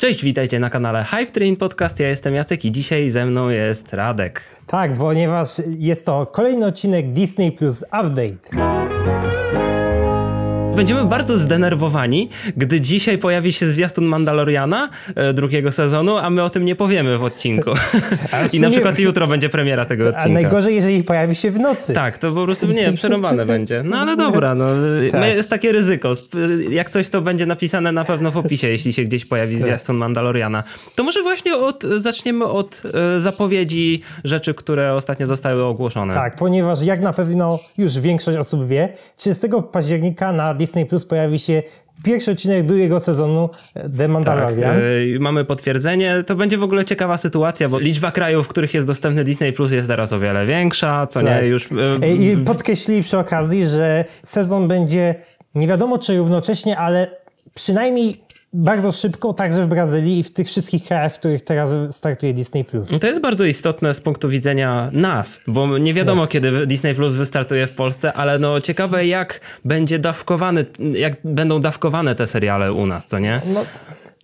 Cześć, witajcie na kanale Hype Train Podcast. Ja jestem Jacek i dzisiaj ze mną jest Radek. Tak, ponieważ jest to kolejny odcinek Disney Plus Update. Będziemy bardzo zdenerwowani, gdy dzisiaj pojawi się zwiastun Mandaloriana e, drugiego sezonu, a my o tym nie powiemy w odcinku. I na przykład jutro będzie premiera tego A odcinka. najgorzej, jeżeli pojawi się w nocy. Tak, to po prostu nie, przerąbane będzie. No ale dobra, no, Tak. jest takie ryzyko. Jak coś to będzie napisane na pewno w opisie, jeśli się gdzieś pojawi Tak. zwiastun Mandaloriana. To może właśnie od, zaczniemy od e, zapowiedzi rzeczy, które ostatnio zostały ogłoszone. Tak, ponieważ jak na pewno już większość osób wie, 30 października na Disney Plus pojawi się pierwszy odcinek drugiego sezonu The Tak, Mandalorian. e, mamy potwierdzenie. To będzie w ogóle ciekawa sytuacja, bo liczba krajów, w których jest dostępny Disney Plus jest teraz o wiele większa, co Tak. nie już... e, E, I podkreślili przy okazji, że sezon będzie nie wiadomo czy równocześnie, ale przynajmniej bardzo szybko, także w Brazylii i w tych wszystkich krajach, w których teraz startuje Disney Plus. To jest bardzo istotne z punktu widzenia nas, bo nie wiadomo, kiedy Disney Plus wystartuje w Polsce, ale no ciekawe, jak będzie dawkowany, jak będą dawkowane te seriale u nas, co nie? No,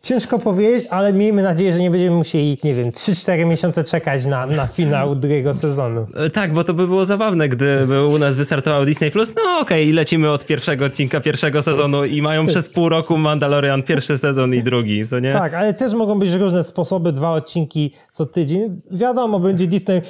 ciężko powiedzieć, ale miejmy nadzieję, że nie będziemy musieli, nie wiem, 3-4 miesiące czekać na, na finał drugiego sezonu. E, Tak, bo to by było zabawne, gdyby u nas wystartował Disney Plus. No okej, lecimy od pierwszego odcinka pierwszego sezonu i mają przez pół roku Mandalorian pierwszy sezon i drugi, co nie? Tak, ale też mogą być różne sposoby, dwa odcinki co tydzień. Wiadomo, będzie Disney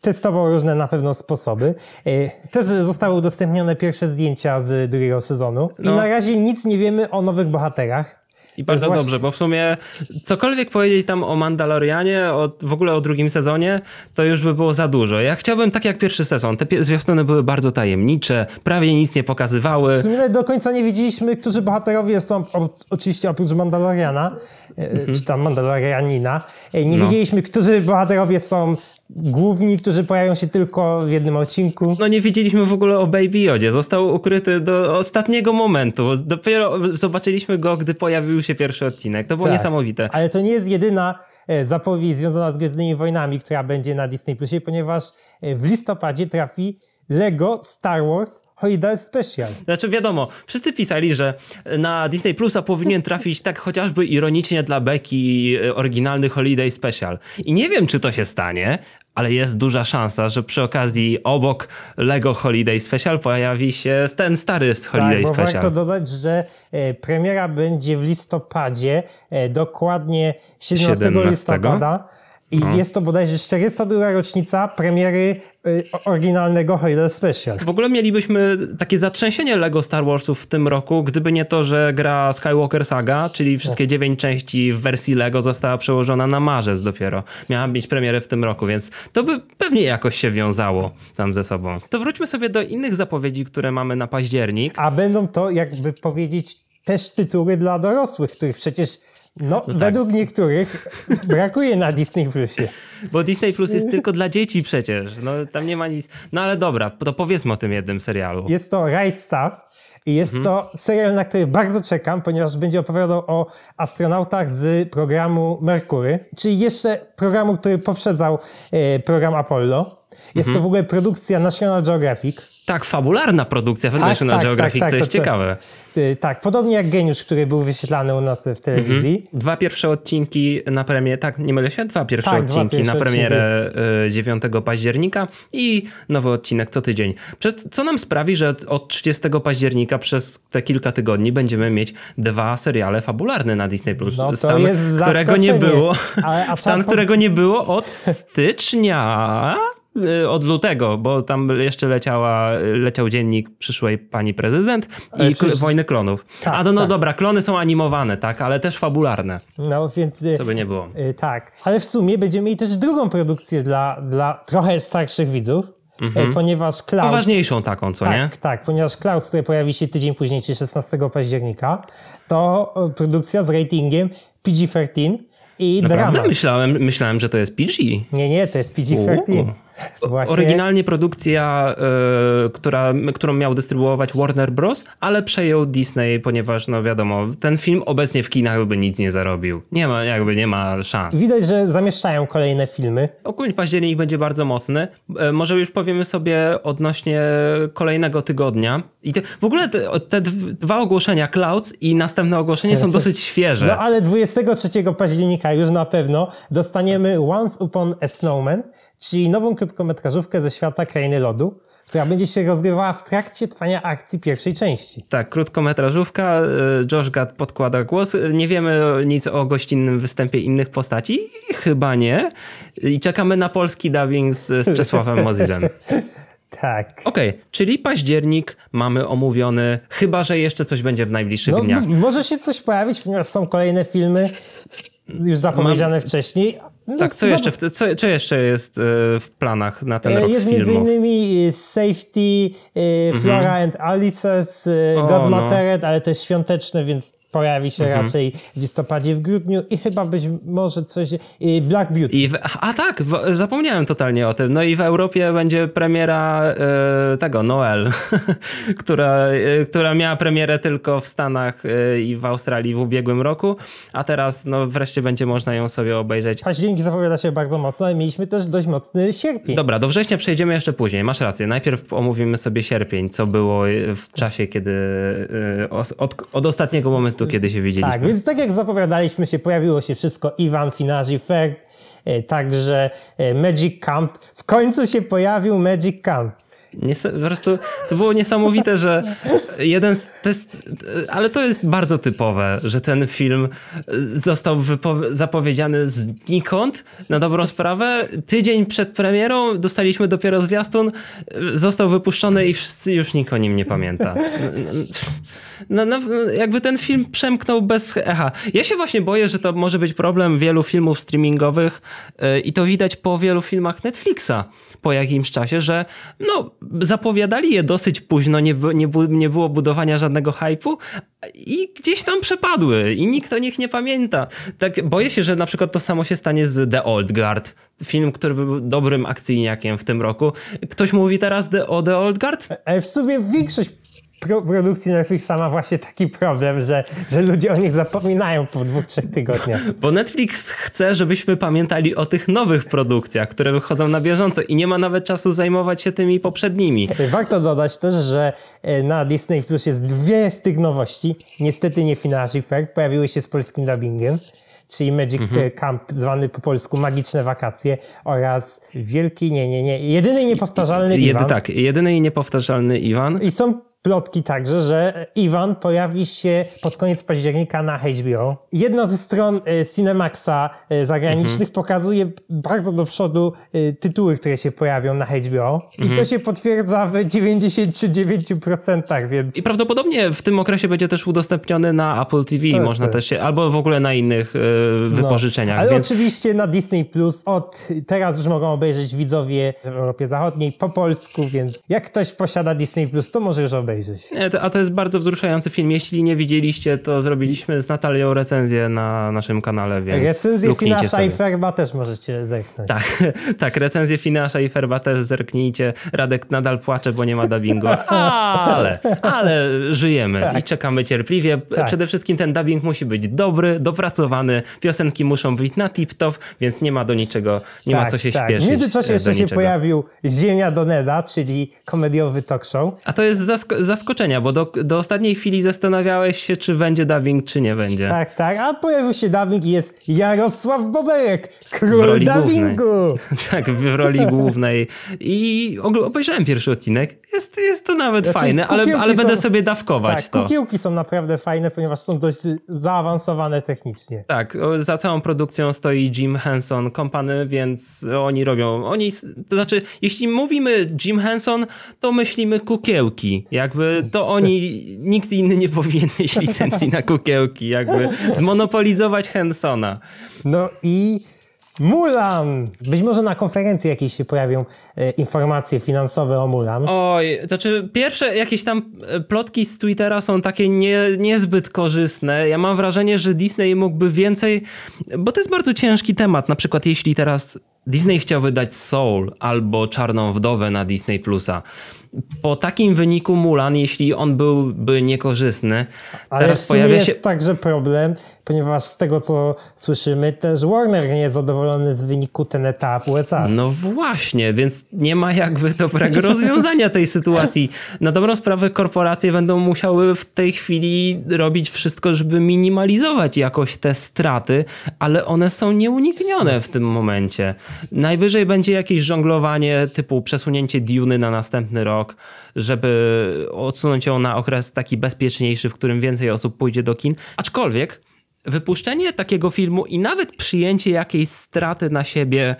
testował różne na pewno sposoby. E, Też zostały udostępnione pierwsze zdjęcia z drugiego sezonu. I No. na razie nic nie wiemy o nowych bohaterach. I bardzo dobrze, bo w sumie cokolwiek powiedzieć tam o Mandalorianie, o, w ogóle o drugim sezonie, to już by było za dużo. Ja chciałbym tak jak pierwszy sezon. Te zwiastuny były bardzo tajemnicze, prawie nic nie pokazywały. W sumie do końca nie wiedzieliśmy, którzy bohaterowie są, oczywiście oprócz Mandaloriana, e, czy tam Mandalorianina. E, Nie No. wiedzieliśmy, którzy bohaterowie są główni, którzy pojawią się tylko w jednym odcinku. No nie wiedzieliśmy w ogóle o Baby Yodzie. Został ukryty do ostatniego momentu. Dopiero zobaczyliśmy go, gdy pojawił się pierwszy odcinek. To było Tak. niesamowite. Ale to nie jest jedyna e, zapowiedź związana z Gwiezdnymi Wojnami, która będzie na Disney Plusie, ponieważ e, w listopadzie trafi Lego Star Wars Holiday Special. Znaczy wiadomo, wszyscy pisali, że na Disney Plusa powinien trafić tak chociażby ironicznie dla Becky e, oryginalny Holiday Special. I nie wiem, czy to się stanie, ale jest duża szansa, że przy okazji obok Lego Holiday Special pojawi się ten stary z Holiday tak, bo Special. warto dodać, że e, premiera będzie w listopadzie, e, dokładnie 17, 17. listopada. I No. jest to bodajże 402 rocznica premiery e, oryginalnego Holiday Special. W ogóle mielibyśmy takie zatrzęsienie Lego Star Warsów w tym roku, gdyby nie to, że gra Skywalker Saga, czyli wszystkie dziewięć części w wersji Lego została przełożona na marzec dopiero. Miała mieć premierę w tym roku, więc to by pewnie jakoś się wiązało tam ze sobą. To wróćmy sobie do innych zapowiedzi, które mamy na październik. A będą to, jakby powiedzieć, też tytuły dla dorosłych, których przecież no, tak. według niektórych brakuje na Disney Plusie. Bo Disney Plus jest tylko dla dzieci przecież. No tam nie ma nic. No ale dobra, to powiedzmy o tym jednym serialu. Jest to Right Stuff i jest Mhm. to serial, na który bardzo czekam, ponieważ będzie opowiadał o astronautach z programu Merkury, czyli jeszcze programu, który poprzedzał e, program Apollo. Jest Mhm. to w ogóle produkcja National Geographic. Tak, fabularna produkcja w Tak, National tak, Geographic, tak, co tak, jest co- ciekawe. E, tak, podobnie jak Geniusz, który był wyświetlany u nas w telewizji. Dwa pierwsze odcinki na premierę, tak, nie mylę się? Dwa pierwsze Tak, dwa odcinki pierwsze na premierę y, 9 października i nowy odcinek co tydzień. Przez, co nam sprawi, że od 30 października przez te kilka tygodni będziemy mieć dwa seriale fabularne na Disney+. Plus. No to jest którego nie było. A Stan, którego nie było od stycznia. Y, Od lutego, bo tam jeszcze leciała, leciał dziennik przyszłej pani prezydent i przecież- Wojny Klonów. Tak, A no, no tak. dobra, klony są animowane, tak, ale też fabularne. No więc... e, Co by nie było. e, tak, ale w sumie będziemy mieli też drugą produkcję dla, dla trochę starszych widzów, e, ponieważ Cloud... Poważniejszą taką, co nie? Tak, tak, ponieważ Cloud, który pojawi się tydzień później, czyli 16 października, to produkcja z ratingiem PG-13 i Naprawdę myślałem, myślałem, że to jest PG. Nie, nie, to jest PG-13. Właśnie. Oryginalnie produkcja, y, która, którą miał dystrybuować Warner Bros., ale przejął Disney, ponieważ no wiadomo, ten film obecnie w kinach by nic nie zarobił. Nie ma, jakby nie ma szans. Widać, że zamieszczają kolejne filmy. Ogólnie październik będzie bardzo mocny. E, Może już powiemy sobie odnośnie kolejnego tygodnia. I te, w ogóle te, te dwa ogłoszenia, Clouds i następne ogłoszenie są dosyć świeże. No ale 23 października już na pewno dostaniemy Once Upon a Snowman, czyli nową krótkometrażówkę ze świata Krainy Lodu, która będzie się rozgrywała w trakcie trwania akcji pierwszej części. Tak, krótkometrażówka. e, Josh Gad podkłada głos. Nie wiemy nic o gościnnym występie innych postaci. Chyba nie. I czekamy na polski dubbing z, z Czesławem Mozilem. Tak. Okej, czyli październik mamy omówiony, chyba że jeszcze coś będzie w najbliższych No, dniach. może się coś pojawić, ponieważ są kolejne filmy już zapowiedziane wcześniej. No, Tak, co jeszcze, w- co, co jeszcze jest e, w planach na ten E, rok Jest między innymi e, Safety, Flora and Alice's, e, Mhm. O, God no. Mattered, ale to jest świąteczne, więc pojawi się Mhm. raczej w listopadzie, w grudniu i chyba być może coś... Black Beauty. I w, a tak, w, zapomniałem totalnie o tym. No i w Europie będzie premiera e, tego, Noel, która, e, która miała premierę tylko w Stanach e, i w Australii w ubiegłym roku, a teraz no wreszcie będzie można ją sobie obejrzeć. Październik zapowiada się bardzo mocno, ale mieliśmy też dość mocny sierpień. Dobra, do września przejdziemy jeszcze później. Masz rację. Najpierw omówimy sobie sierpień, co było w czasie, kiedy od, od ostatniego momentu, kiedy się widzieliśmy. Tak, więc tak jak zapowiadaliśmy się, pojawiło się wszystko Iwan, Finarzy, Fair, e, także e, Magic Camp. W końcu się pojawił Magic Camp. Nies- po prostu to było niesamowite, że jeden z, to jest, ale to jest bardzo typowe, że ten film został wypo- zapowiedziany znikąd na dobrą sprawę. Tydzień przed premierą dostaliśmy dopiero zwiastun, został wypuszczony i wszyscy już nikt o nim nie pamięta. No, no, jakby ten film przemknął bez echa. Ja się właśnie boję, że to może być problem wielu filmów streamingowych yy, i to widać po wielu filmach Netflixa po jakimś czasie, że no, zapowiadali je dosyć późno, nie, nie, nie było budowania żadnego hypu i gdzieś tam przepadły i nikt o nich nie pamięta. Tak, boję się, że na przykład to samo się stanie z The Old Guard, film, który był dobrym akcyjniakiem w tym roku. Ktoś mówi teraz o The Old Guard? Ale w sumie większość pro produkcji Netflixa ma właśnie taki problem, że, że ludzie o nich zapominają po dwóch, trzech tygodniach. Bo Netflix chce, żebyśmy pamiętali o tych nowych produkcjach, które wychodzą na bieżąco i nie ma nawet czasu zajmować się tymi poprzednimi. Warto dodać też, że e, na Disney Plus jest dwie z tych nowości. Niestety nie Financial Fair, pojawiły się z polskim dubbingiem. Czyli Magic Mhm. Camp, zwany po polsku Magiczne Wakacje oraz Wielki, nie, nie, nie, jedyny i niepowtarzalny Jedy, Iwan. tak, jedyny i niepowtarzalny Iwan. I są plotki także, że Iwan pojawi się pod koniec października na HBO. Jedna ze stron e, Cinemaxa e, zagranicznych Mhm. pokazuje bardzo do przodu e, tytuły, które się pojawią na HBO. I Mhm. to się potwierdza w 99%, więc... I prawdopodobnie w tym okresie będzie też udostępniony na Apple TV, Tak, można tak. też się, albo w ogóle na innych e, wypożyczeniach, No, ale więc oczywiście na Disney Plus od teraz już mogą obejrzeć widzowie w Europie Zachodniej po polsku, więc jak ktoś posiada Disney Plus, to może już obejrzeć. Nie, to, a to jest bardzo wzruszający film. Jeśli nie widzieliście, to zrobiliśmy z Natalią recenzję na naszym kanale, więc Recenzję Finasza i Ferba też możecie zerknąć. Tak, tak, recenzję Finasza i Ferba też zerknijcie. Radek nadal płacze, bo nie ma dubbingu, ale, ale żyjemy i czekamy cierpliwie. Tak. Przede wszystkim ten dubbing musi być dobry, dopracowany, piosenki muszą być na tip-top, więc nie ma do niczego, nie ma co się tak. śpieszyć. W międzyczasie e, jeszcze się pojawił Ziemia Doneda, czyli komediowy talk show. A to jest zasko- zaskoczenia, bo do, do ostatniej chwili zastanawiałeś się, czy będzie dubbing, czy nie będzie. Tak, tak. A pojawił się dubbing i jest Jarosław Boberek, król dubbingu. Tak, w roli głównej. I obejrzałem pierwszy odcinek. Jest, jest to nawet Znaczy, fajne, ale, ale będę są- sobie dawkować Tak, to. kukiełki są naprawdę fajne, ponieważ są dość zaawansowane technicznie. Tak, za całą produkcją stoi Jim Henson Company, więc oni robią, oni, to znaczy, jeśli mówimy Jim Henson, to myślimy kukiełki. Jakby to oni, nikt inny nie powinien mieć licencji na kukiełki, jakby zmonopolizować Hensona. No i Mulan! Być może na konferencji jakiejś się pojawią e, informacje finansowe o Mulan. Oj, to czy pierwsze jakieś tam e, plotki z Twittera są takie nie, niezbyt korzystne. Ja mam wrażenie, że Disney mógłby więcej, bo to jest bardzo ciężki temat. Na przykład jeśli teraz Disney chciał wydać Soul albo Czarną Wdowę na Disney Plusa. Po takim wyniku Mulan, jeśli on byłby niekorzystny, Ale w teraz sumie pojawia jest się. także problem, ponieważ z tego co słyszymy, też Warner nie jest zadowolony z wyniku Teneta w USA. No właśnie, więc nie ma jakby dobrego rozwiązania tej sytuacji. Na dobrą sprawę korporacje będą musiały w tej chwili robić wszystko, żeby minimalizować jakoś te straty, ale one są nieuniknione w tym momencie. Najwyżej będzie jakieś żonglowanie typu przesunięcie Duny na następny rok, żeby odsunąć ją na okres taki bezpieczniejszy, w którym więcej osób pójdzie do kin. Aczkolwiek wypuszczenie takiego filmu i nawet przyjęcie jakiejś straty na siebie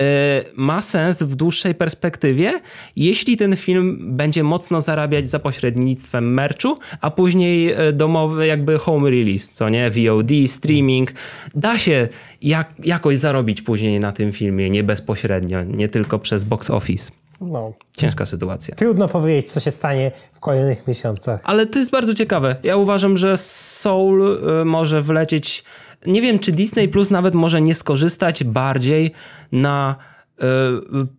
e, ma sens w dłuższej perspektywie, jeśli ten film będzie mocno zarabiać za pośrednictwem merchu, a później e, domowy jakby home release, co nie? VOD, streaming. Da się jak, jakoś zarobić później na tym filmie, nie bezpośrednio, nie tylko przez box office. No. Ciężka sytuacja. Trudno powiedzieć, co się stanie w kolejnych miesiącach. Ale to jest bardzo ciekawe. Ja uważam, że Soul y, może wlecieć. Nie wiem, czy Disney Plus nawet może nie skorzystać bardziej na. Y,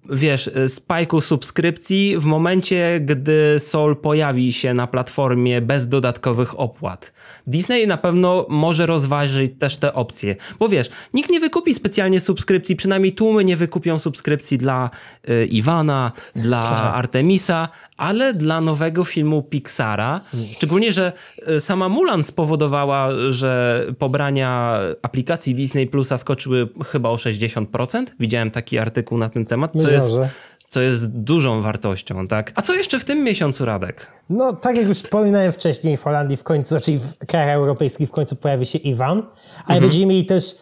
Wiesz, y, spajku subskrypcji w momencie, gdy Soul pojawi się na platformie bez dodatkowych opłat. Disney na pewno może rozważyć też te opcje. Bo wiesz, nikt nie wykupi specjalnie subskrypcji, przynajmniej tłumy nie wykupią subskrypcji dla y, Iwana, dla Artemisa, ale dla nowego filmu Pixara. Szczególnie, że y, sama Mulan spowodowała, że pobrania aplikacji Disney Plusa skoczyły chyba o 60%. Widziałem taki artykuł na ten temat, co jest, co jest dużą wartością, tak? A co jeszcze w tym miesiącu, Radek? No, tak jak już wspominałem wcześniej, w Holandii w końcu, znaczy w krajach europejskich w końcu pojawi się Iwan, ale będziemy mieli też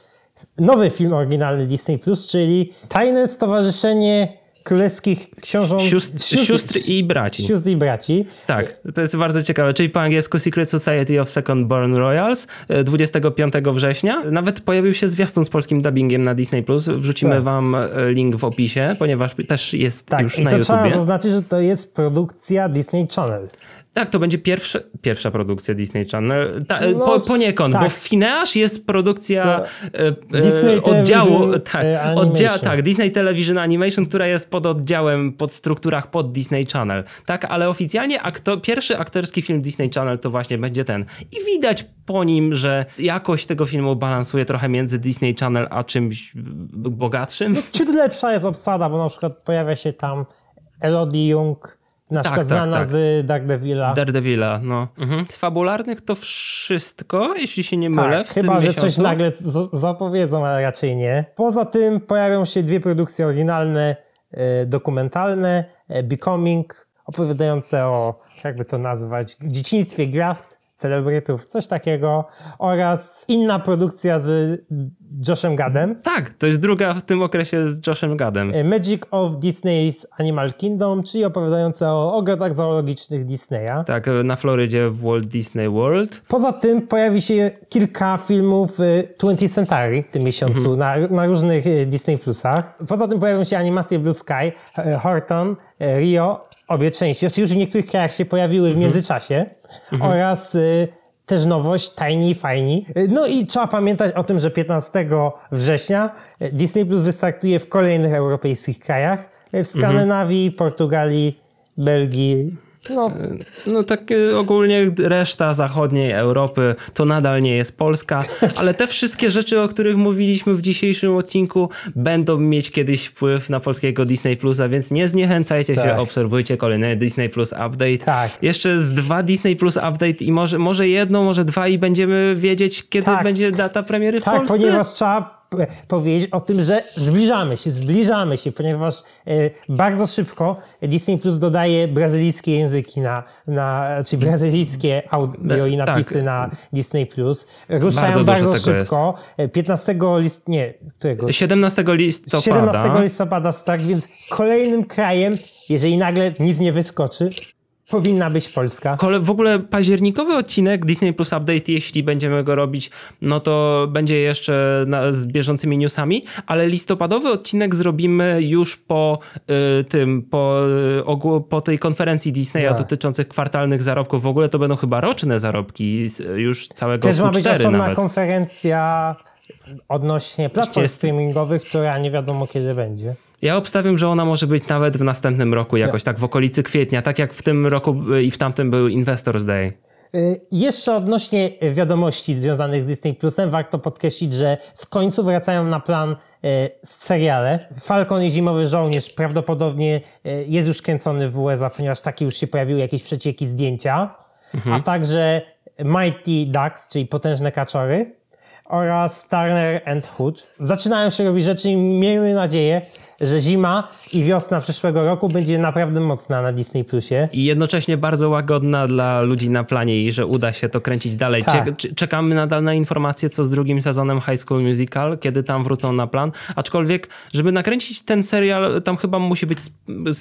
nowy film oryginalny Disney+, Plus, czyli Tajne Stowarzyszenie Królewskich Książąt... Sióstr, sióstr i braci. Sióstr i braci. Tak, to jest bardzo ciekawe. Czyli po angielsku Secret Society of Second Born Royals e, 25 września. Nawet pojawił się zwiastun z polskim dubbingiem na Disney+. Plus. Wrzucimy Tak. wam e, link w opisie, ponieważ też jest Tak, już i na to trzeba zaznaczyć, że to jest produkcja Disney Channel. Tak, to będzie pierwsza, pierwsza produkcja Disney Channel. Ta, No, po, poniekąd, tak. bo Phineas jest produkcja e, e, Disney oddziału, Television, tak, e, oddzia, tak, Disney Television Animation, która jest pod oddziałem, pod strukturach pod Disney Channel. Tak, ale oficjalnie akto, pierwszy aktorski film Disney Channel to właśnie będzie ten. I widać po nim, że jakość tego filmu balansuje trochę między Disney Channel a czymś bogatszym. Ciut lepsza jest obsada, bo na przykład pojawia się tam Elodie Jung, na przykład tak, znana tak. z Daredevila. Daredevila, no. Mhm. Z fabularnych to wszystko, jeśli się nie mylę, Tak, chyba, że miesiącu. coś nagle zapowiedzą, ale raczej nie. Poza tym pojawią się dwie produkcje oryginalne, e, dokumentalne, e, Becoming, opowiadające o, jakby to nazwać, dzieciństwie gwiazd, celebrytów, coś takiego, oraz inna produkcja z Joshem Gadem, Tak, to jest druga w tym okresie z Joshem Gadem. e, Magic of Disney's Animal Kingdom, czyli opowiadające o ogrodach zoologicznych Disneya. Tak, na Florydzie w Walt Disney World. Poza tym pojawi się kilka filmów y, 20th Century w tym miesiącu na, na różnych y, Disney Plusach. Poza tym pojawią się animacje Blue Sky, Horton, Rio, obie części. Oczywiście już w niektórych krajach się pojawiły w międzyczasie. Oraz y, też nowość Tiny i Fajni. Y, No i trzeba pamiętać o tym, że 15 września y, Disney Plus wystartuje w kolejnych europejskich krajach. y, W Skandynawii, Portugalii, Belgii. No, No tak y, ogólnie reszta zachodniej Europy to nadal nie jest Polska, ale te wszystkie rzeczy, o których mówiliśmy w dzisiejszym odcinku, będą mieć kiedyś wpływ na polskiego Disney Plusa, więc nie zniechęcajcie się, Tak. obserwujcie kolejny Disney Plus Update. Tak. Jeszcze z dwa Disney Plus Update i może, może jedno, może dwa i będziemy wiedzieć, kiedy Tak. będzie data premiery w Tak, Polsce. ponieważ trzeba powiedzieć o tym, że zbliżamy się, zbliżamy się, ponieważ e, bardzo szybko Disney Plus dodaje brazylijskie języki na, na czy brazylijskie audio i tak. napisy na Disney Plus. Ruszają Bardzo bardzo, szybko. E, 15 list, nie, którego? 17 listopada. 17 listopada, tak, więc kolejnym krajem, jeżeli nagle nic nie wyskoczy, powinna być Polska. Kole- W ogóle październikowy odcinek Disney Plus Update, jeśli będziemy go robić, no to będzie jeszcze na, z bieżącymi newsami, ale listopadowy odcinek zrobimy już po y, tym, po, y, ogół, po tej konferencji Disneya Tak. dotyczących kwartalnych zarobków. W ogóle to będą chyba roczne zarobki już całego Też ma być Q4 osobna nawet. konferencja odnośnie platform streamingowych, która nie wiadomo kiedy będzie. Ja obstawiam, że ona może być nawet w następnym roku, jakoś tak w okolicy kwietnia, tak jak w tym roku y, i w tamtym był Investors Day. Y, Jeszcze odnośnie wiadomości związanych z Disney Plusem, warto podkreślić, że w końcu wracają na plan y, seriale. Falcon i Zimowy Żołnierz prawdopodobnie jest już kręcony w USA, ponieważ takie już się pojawiły jakieś przecieki zdjęcia, a także Mighty Ducks, czyli Potężne Kaczory oraz Turner and Hood. Zaczynają się robić rzeczy i miejmy nadzieję, że zima i wiosna przyszłego roku będzie naprawdę mocna na Disney Plusie. I jednocześnie bardzo łagodna dla ludzi na planie i że uda się to kręcić dalej. Tak. Czekamy nadal na informacje, co z drugim sezonem High School Musical, kiedy tam wrócą na plan. Aczkolwiek, żeby nakręcić ten serial, tam chyba musi być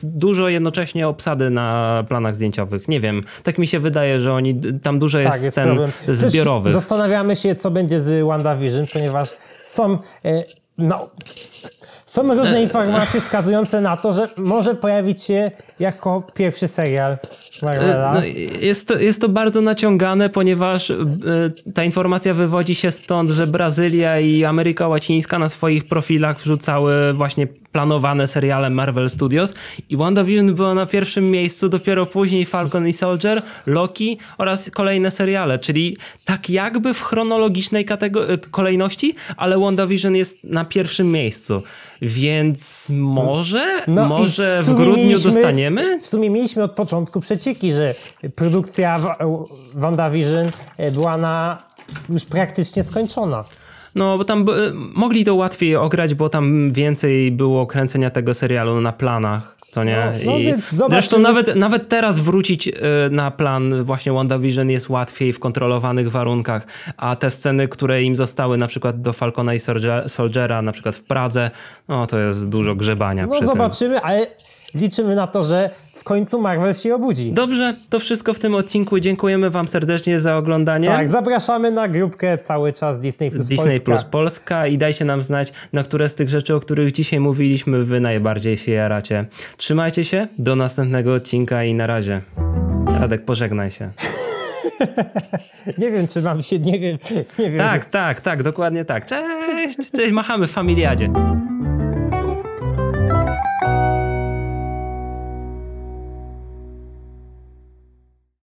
dużo jednocześnie obsady na planach zdjęciowych. Nie wiem, tak mi się wydaje, że oni, tam dużo jest, Tak, jest scen problem. Też zbiorowych. Zastanawiamy się, co będzie z WandaVision, ponieważ są, e, no, są różne informacje wskazujące na to, że może pojawić się jako pierwszy serial Marvela. No, jest, to, jest to bardzo naciągane, ponieważ e, ta informacja wywodzi się stąd, że Brazylia i Ameryka Łacińska na swoich profilach wrzucały właśnie planowane seriale Marvel Studios i WandaVision była na pierwszym miejscu, dopiero później Falcon i Soldier, Loki oraz kolejne seriale, czyli tak jakby w chronologicznej katego- kolejności, ale WandaVision jest na pierwszym miejscu. Więc może, No może w, sumie grudniu mieliśmy- dostaniemy? W sumie mieliśmy od początku przecieki, że produkcja Wa- WandaVision e, była na już praktycznie skończona. No, bo tam mogli to łatwiej ograć, bo tam więcej było kręcenia tego serialu na planach, co nie? No, no więc zobaczymy. Zresztą nawet, nawet teraz wrócić y, na plan właśnie WandaVision jest łatwiej w kontrolowanych warunkach, a te sceny, które im zostały na przykład do Falcona i Soldier- Soldiera, na przykład w Pradze, no to jest dużo grzebania No przy tym. zobaczymy, ale liczymy na to, że w końcu Marvel się obudzi. Dobrze, to wszystko w tym odcinku. Dziękujemy wam serdecznie za oglądanie. Tak, zapraszamy na grupkę cały czas Disney Plus Disney Polska. Plus Polska i dajcie nam znać, na które z tych rzeczy, o których dzisiaj mówiliśmy, wy najbardziej się jaracie. Trzymajcie się, do następnego odcinka i na razie. Radek, pożegnaj się. Nie wiem, czy mam się, nie wiem, nie wiem. Tak, tak, tak, dokładnie tak. Cześć, cześć, machamy w familiadzie.